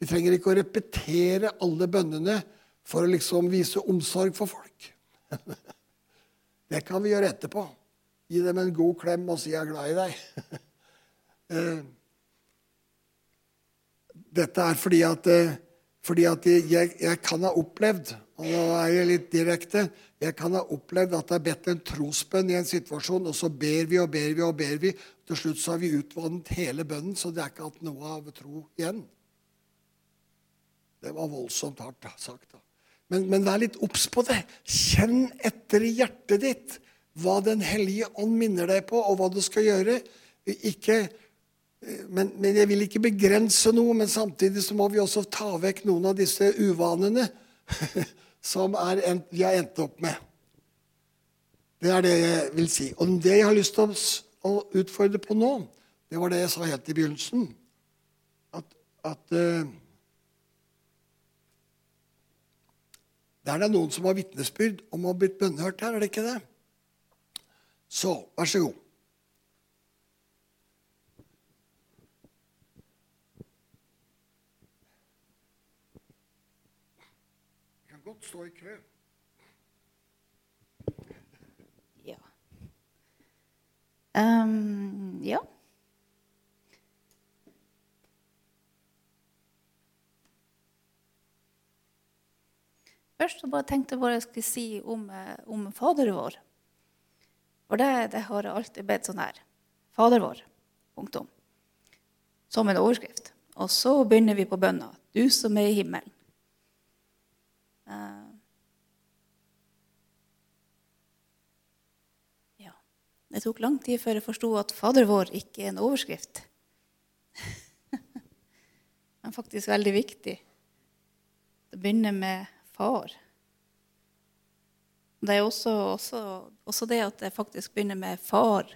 Vi trenger ikke å repetere alle bønnene for å liksom vise omsorg for folk. Det kan vi gjøre etterpå. Gi dem en god klem og si 'jeg er glad i deg'. Eh, dette er fordi at, eh, fordi at jeg, jeg, kan ha opplevd og nå er jeg litt direkte, jeg kan ha opplevd at det er bedt en trosbønn i en situasjon, og så ber vi og ber vi og ber vi. Til slutt så har vi utvannet hele bønnen, så det er ikke hatt noe av tro igjen. Det var voldsomt hardt sagt. da. Men, men vær litt obs på det. Kjenn etter i hjertet ditt hva Den hellige ånd minner deg på, og hva du skal gjøre. Ikke men, men, jeg vil ikke begrense noe, men samtidig så må vi også ta vekk noen av disse uvanene som en, vi har endt opp med. Det er det jeg vil si. Og det jeg har lyst til å utfordre på nå, det var det jeg sa helt i begynnelsen. At, at uh, Det er noen som har vitnesbyrd om å ha blitt bønnhørt her, er det ikke det? Så vær så god. Stå i kø. Ja. Um, ja. Først så bare tenkte jeg bare jeg skulle si om, eh, om Fader vår. For det, det, har jeg alltid bedt sånn her. Fader vår. Punktum. Som en overskrift. Og så begynner vi på bønna. Du som er i himmelen. Uh, ja. Det tok lang tid før jeg forsto at Fader vår ikke er en overskrift. Men faktisk veldig viktig. Det begynner med far. Det er også, også, også, det at det faktisk begynner med far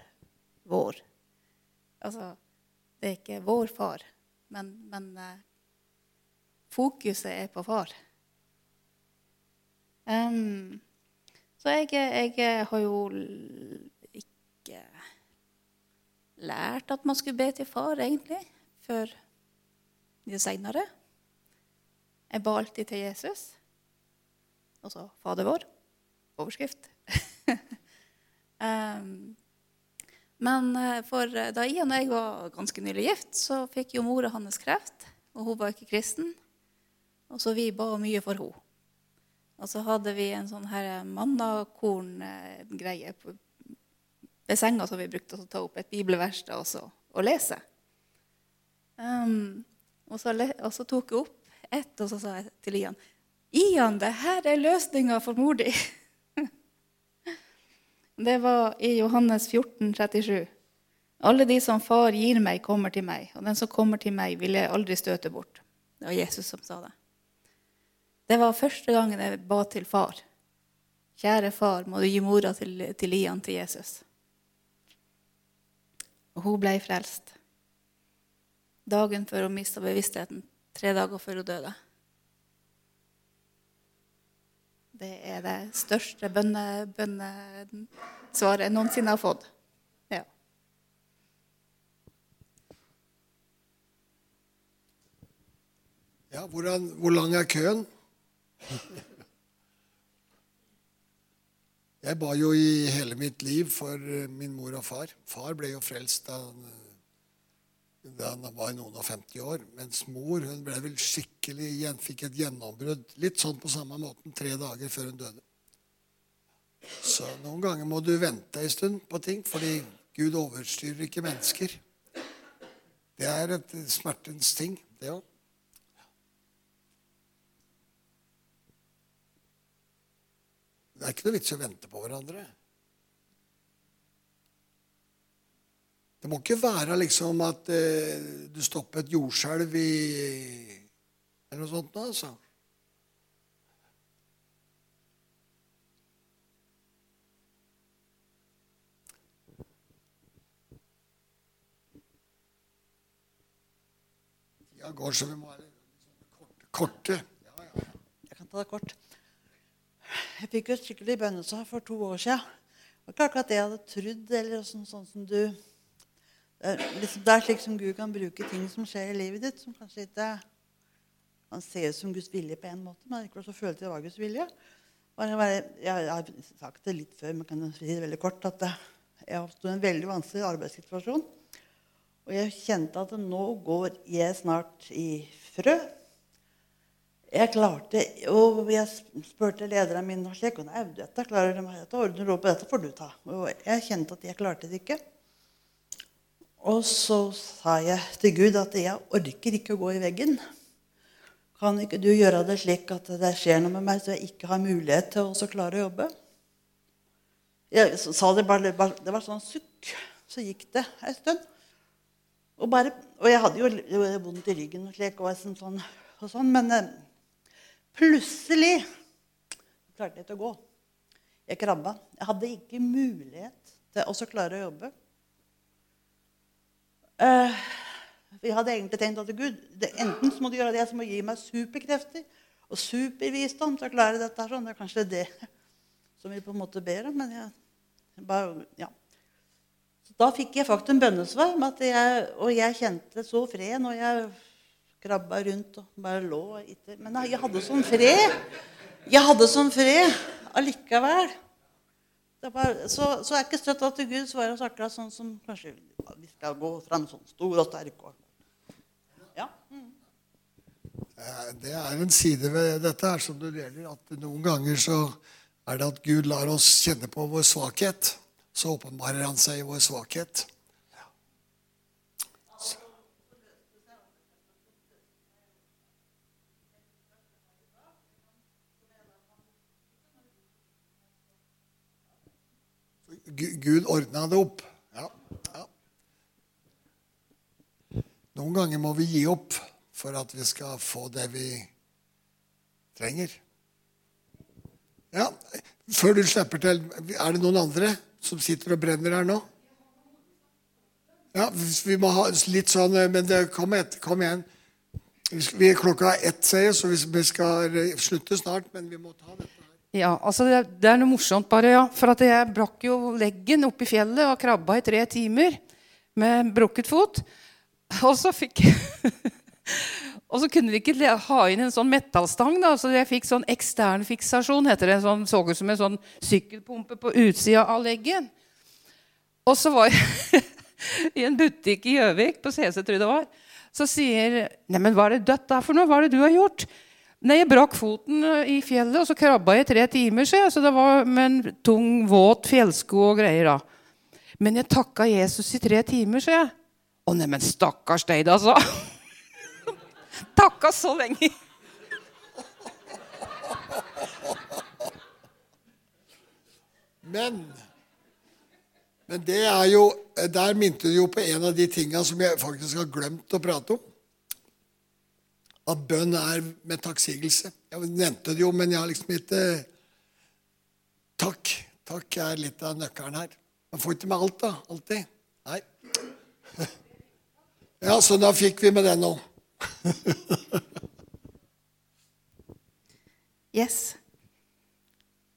vår. Altså, det er ikke vår far, men, men uh, fokuset er på far. Um, så jeg, jeg, har jo ikke lært at man skulle be til far, egentlig, før mye seinere. Jeg ba alltid til Jesus. Og så Fader vår. Overskrift. um, men eh, for eh, da Ian og jeg var ganske nylig gift, så fikk jo mora hans kreft. Og hun var ikke kristen. Og så vi ba mye for henne. Og så hadde vi en sånn her mannakorn-greie ved senga som vi brukte å ta opp et bibelvers da og lese. Um, og, så, og, så, tok jeg opp ett, og så sa jeg til Ian Ian, det her er løsninga for mor di. det var i Johannes 14, 37. Alle de som far gir meg, kommer til meg, og den som kommer til meg, vil jeg aldri støte bort. Det var Jesus som sa det. Det var første gangen jeg ba til far. Kjære far, må du gi mora til, til Lian til Jesus. Og hun ble frelst. Dagen før hun mista bevisstheten. Tre dager før hun døde. Det er det største bønnesvaret bønne jeg noensinne har fått. Ja. Ja, hvordan, hvor lang er køen? Jeg ba jo i hele mitt liv for eh, min mor og far. Far ble jo frelst da han, da han var noen og 50 år. Mens mor hun ble vel skikkelig fikk et gjennombrudd. Litt sånn på samme måten tre dager før hun døde. Så noen ganger må du vente en stund på ting, fordi Gud overstyrer ikke mennesker. Det er et smertens ting, det òg. Det er ikke noe vits å vente på hverandre. Det må ikke være liksom at eh, du stopper et jordskjelv i Eller noe sånt noe, altså. Tida går, så vi må være korte. Ja, ja. Jeg kan ta det kort. Jeg fikk jo skikkelig bønnesvar for to år siden. Det var ikke akkurat det jeg hadde trodd. eller sånn, sånn som du... Det er, liksom, slik som Gud kan bruke ting som skjer i livet ditt, som kanskje ikke kan ser ut som Guds vilje på en måte, men ikke så følte jeg det var Guds vilje. Jeg, jeg, har sagt det litt før, men kan si det veldig kort, at jeg oppsto en veldig vanskelig arbeidssituasjon. Og jeg kjente at nå går jeg snart i frø jeg klarte Og jeg spurte lederen min og slik, og dette klarer de, dette ordner opp, dette får du ta. Og jeg kjente at jeg klarte det ikke. Og så sa jeg til Gud at jeg orker ikke å gå i veggen. Kan ikke du gjøre det slik at det skjer noe med meg, så jeg ikke har mulighet til å klare å jobbe? Jeg sa det bare, det var sånn sukk. Så gikk det en stund. Og, bare, og jeg hadde jo vondt i ryggen og slik, og sånn, og sånn men eh, Plutselig klarte jeg ikke å gå. Jeg krabba. Jeg hadde ikke mulighet til å klare å jobbe. Uh, jeg hadde egentlig tenkt at Gud, det, enten så må du gjøre det som må gi meg superkrefter og supervisdom til å klare dette. Sånn. Det er kanskje det som vi på en måte ber om. men jeg bare, ja. Så da fikk jeg faktisk en bønnesvar, jeg, og jeg kjente så fred når jeg krabba rundt og bare lå. Ikke. Men jeg hadde sånn fred. Jeg hadde sånn fred allikevel. Var, så, så er ikke støtt at Gud svarer det akkurat sånn som kanskje vi skal gå fram sånn stor og sterk. Ja. Mm. Det er en side ved dette her som det gjelder, at noen ganger så er det at Gud lar oss kjenne på vår svakhet. Så åpenbarer han seg i vår svakhet. Gud ordna det opp. Ja, ja. Noen ganger må vi gi opp for at vi skal få det vi trenger. Ja, Før du slipper til, er det noen andre som sitter og brenner her nå? Ja, vi må ha litt sånn Men det, kom, et, kom igjen. Vi er klokka ett, sier jeg, så vi skal slutte snart. Men vi må ta dette. Ja, altså det, det, er noe morsomt, bare. ja. For at jeg brakk jo leggen oppe i fjellet og krabba i tre timer med brukket fot. Og så fikk Og så kunne vi ikke ha inn en sånn metallstang, da, så jeg fikk sånn ekstern fiksasjon, heter det. Sånn, så ut som en sånn sykkelpumpe på utsida av leggen. Og så var jeg i en butikk i Gjøvik, på CC, tror jeg det var. Så sier Neimen, hva er det dødt der for noe? Hva er det du har gjort? Nei, Jeg brakk foten eh, i fjellet, og så krabba jeg tre timer. Så, jeg, så det var med en tung, våt fjellsko og greier. da. Men jeg takka Jesus i tre timer, sa jeg. Å neimen, stakkars deg, da, altså. takka så lenge. Men, men det er jo, der minte du jo på en av de tinga som jeg faktisk har glemt å prate om. At bønn er med takksigelse. Jeg nevnte det jo, men jeg har liksom ikke Takk. Takk er litt av nøkkelen her. Man får ikke med alt, da. Alltid. Nei. Ja, så da fikk vi med den òg. Yes.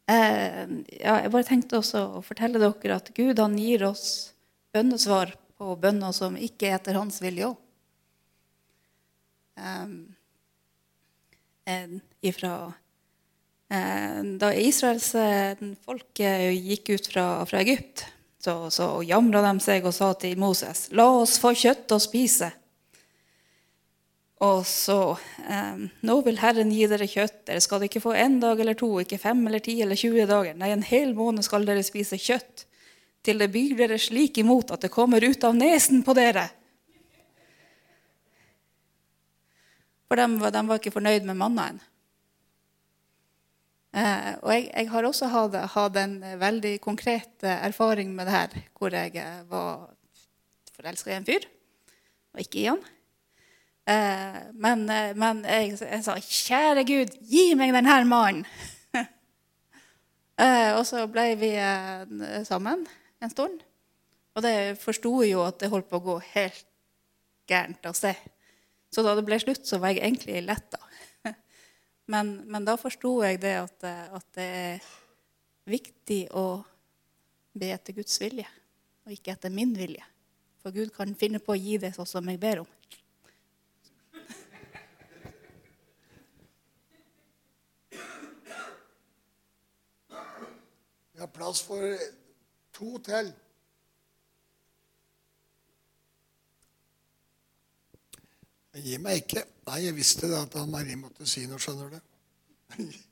Eh, ja, jeg bare tenkte også å fortelle dere at Gud han gir oss bønnesvar på bønner som ikke er etter hans vilje òg. Um, ifra, eh, da Israels folk gikk ut fra, fra Egypt, så, så jamra de seg og sa til Moses la oss få kjøtt å spise. Og så eh, Nå vil Herren gi dere kjøtt. Dere skal ikke få en dag eller to, ikke fem eller ti eller 20 dager. Nei, en hel måned skal dere spise kjøtt, til det byr dere slik imot at det kommer ut av nesen på dere. For de, de var ikke fornøyd med mannaen. Eh, og jeg, jeg, har også hatt, hatt en veldig konkret eh, erfaring med det her, hvor jeg eh, var forelska i en fyr, og ikke i han. Eh, men, eh, men jeg, jeg, sa 'Kjære Gud, gi meg denne mannen'. eh, og så ble vi sammen en stund. Og det forsto jo at det holdt på å gå helt gærent av sted. Så da det ble slutt, så var jeg egentlig letta. Men, men, da forsto jeg det at, at, det er viktig å be etter Guds vilje, og ikke etter min vilje. For Gud kan finne på å gi det sånn som jeg ber om. Vi har plass for to til. Gi meg ikke. Nei, jeg visste det at Marie måtte si noe, skjønner du.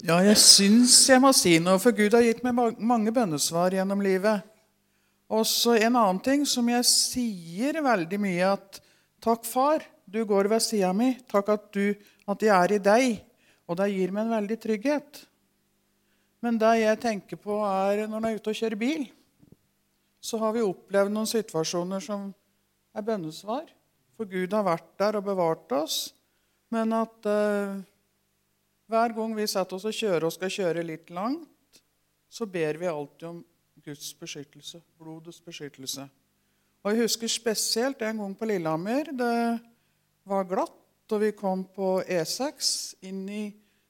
Ja, jeg syns jeg må si noe, for Gud har gitt meg mange bønnesvar gjennom livet. Også en annen ting som jeg sier veldig mye, at takk, far, du går ved sida mi. Takk at, du, at jeg er i deg. Og det gir meg en veldig trygghet. Men det jeg tenker på, er når en er ute og kjører bil, så har vi opplevd noen situasjoner som er bønnesvar. For Gud har vært der og bevart oss. Men at uh, hver gang vi setter oss og kjører og skal kjøre litt langt, så ber vi alltid om Guds beskyttelse, blodets beskyttelse. Og Jeg husker spesielt en gang på Lillehammer. Det var glatt, og vi kom på E6 inn i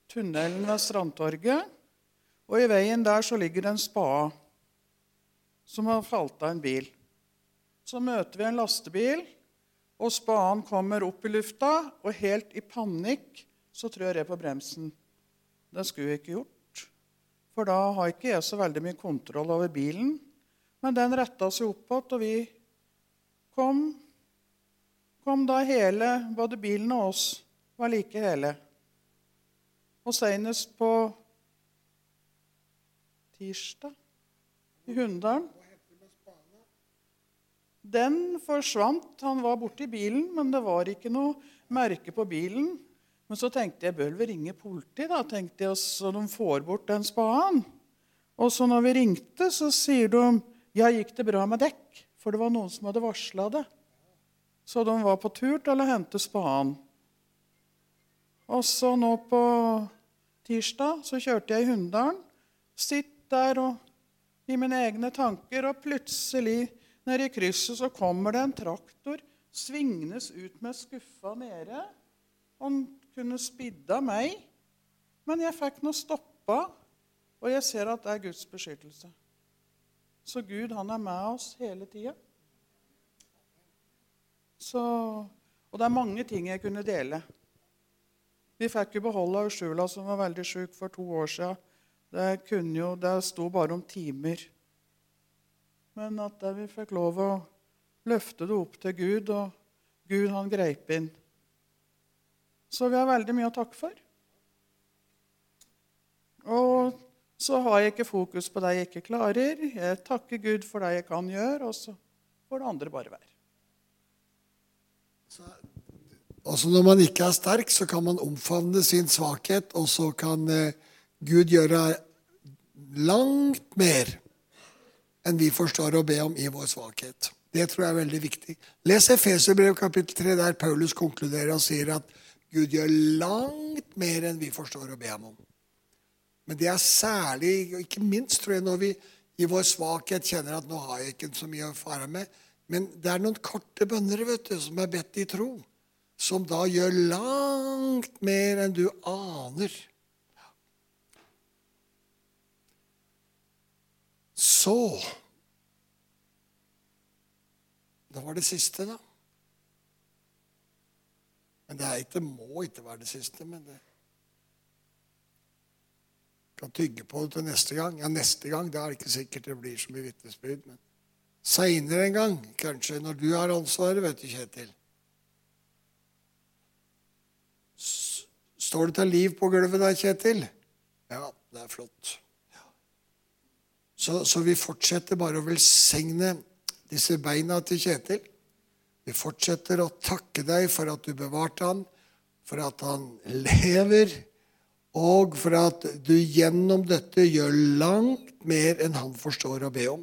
tunnelen ved Strandtorget. Og i veien der så ligger det en spade som har falt av en bil. Så møter vi en lastebil, og spaden kommer opp i lufta, og helt i panikk så trør jeg på bremsen. Det skulle jeg ikke gjort, for da har ikke jeg så veldig mye kontroll over bilen. Men den retta seg opp igjen, og vi kom, kom da hele, både bilen og oss var like hele. Og senest på tirsdag i Hunndalen. Den forsvant. Han var borte i bilen, men det var ikke noe merke på bilen. Men så tenkte jeg bør vi ringe politiet, da, tenkte jeg, så de får bort den spaden. Og så når vi ringte, så sier de ja, gikk det bra med dekk? For det var noen som hadde varsla det. Så de var på tur til å hente spaden. Og så nå på tirsdag så kjørte jeg i Hunndalen. Sitt der og i mine egne tanker, og plutselig nede i krysset så kommer det en traktor svingnes ut med skuffa nede. Han kunne spidda meg, men jeg fikk nå stoppa, og jeg ser at det er Guds beskyttelse. Så Gud, han er med oss hele tida. Og det er mange ting jeg kunne dele. Vi fikk jo beholde Ursula, som var veldig sjuk for to år siden. Det, jo, det sto bare om timer. Men at vi fikk lov å løfte det opp til Gud, og Gud han greip inn. Så vi har veldig mye å takke for. Og så har jeg ikke fokus på det jeg ikke klarer. Jeg takker Gud for det jeg kan gjøre, og så får det andre bare være. Altså Når man ikke er sterk, så kan man omfavne sin svakhet, og så kan eh, Gud gjøre langt mer enn vi forstår å be om i vår svakhet. Det tror jeg er veldig viktig. Les Efeserbrev kapittel 3, der Paulus konkluderer og sier at Gud gjør langt mer enn vi forstår å be ham om. Men det er særlig, og ikke minst tror jeg, når vi i vår svakhet kjenner at nå har jeg ikke så mye å fare med. Men det er noen korte bønner vet du, som er bedt i tro, som da gjør langt mer enn du aner. Så Det var det siste, da. Men det er ikke, må ikke være det siste. men det kan tygge på det til neste gang. Ja, neste gang da er det ikke sikkert det blir så mye vitnesbyrd. Men seinere en gang, kanskje når du har ansvaret, vet du, Kjetil. Står det til liv på gulvet der, Kjetil? Ja, det er flott. Så, så vi fortsetter bare å velsigne disse beina til Kjetil. Vi fortsetter å takke deg for at du bevarte han, for at han lever, og for at du gjennom dette gjør langt mer enn han forstår å be om.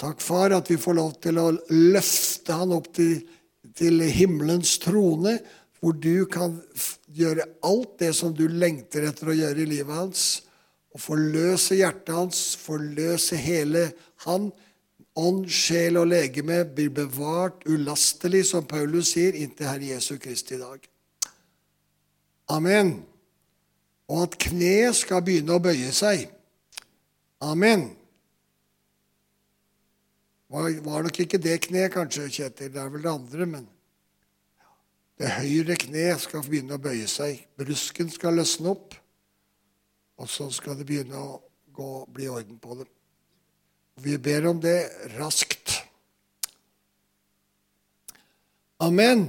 Takk, far, at vi får lov til å løfte han opp til, til himmelens trone, hvor du kan gjøre alt det som du lengter etter å gjøre i livet hans, og forløse hjertet hans, forløse hele han. Ånd, sjel og legeme blir bevart ulastelig, som Paulus sier, inntil Herre Jesu Kristi dag. Amen. Og at kneet skal begynne å bøye seg. Amen. Var, var nok ikke det kneet, kanskje, Kjetil. Det er vel det andre, men det høyre kneet skal begynne å bøye seg. Brusken skal løsne opp, og så skal det begynne å gå, bli orden på dem. Vi ber om det raskt. Amen.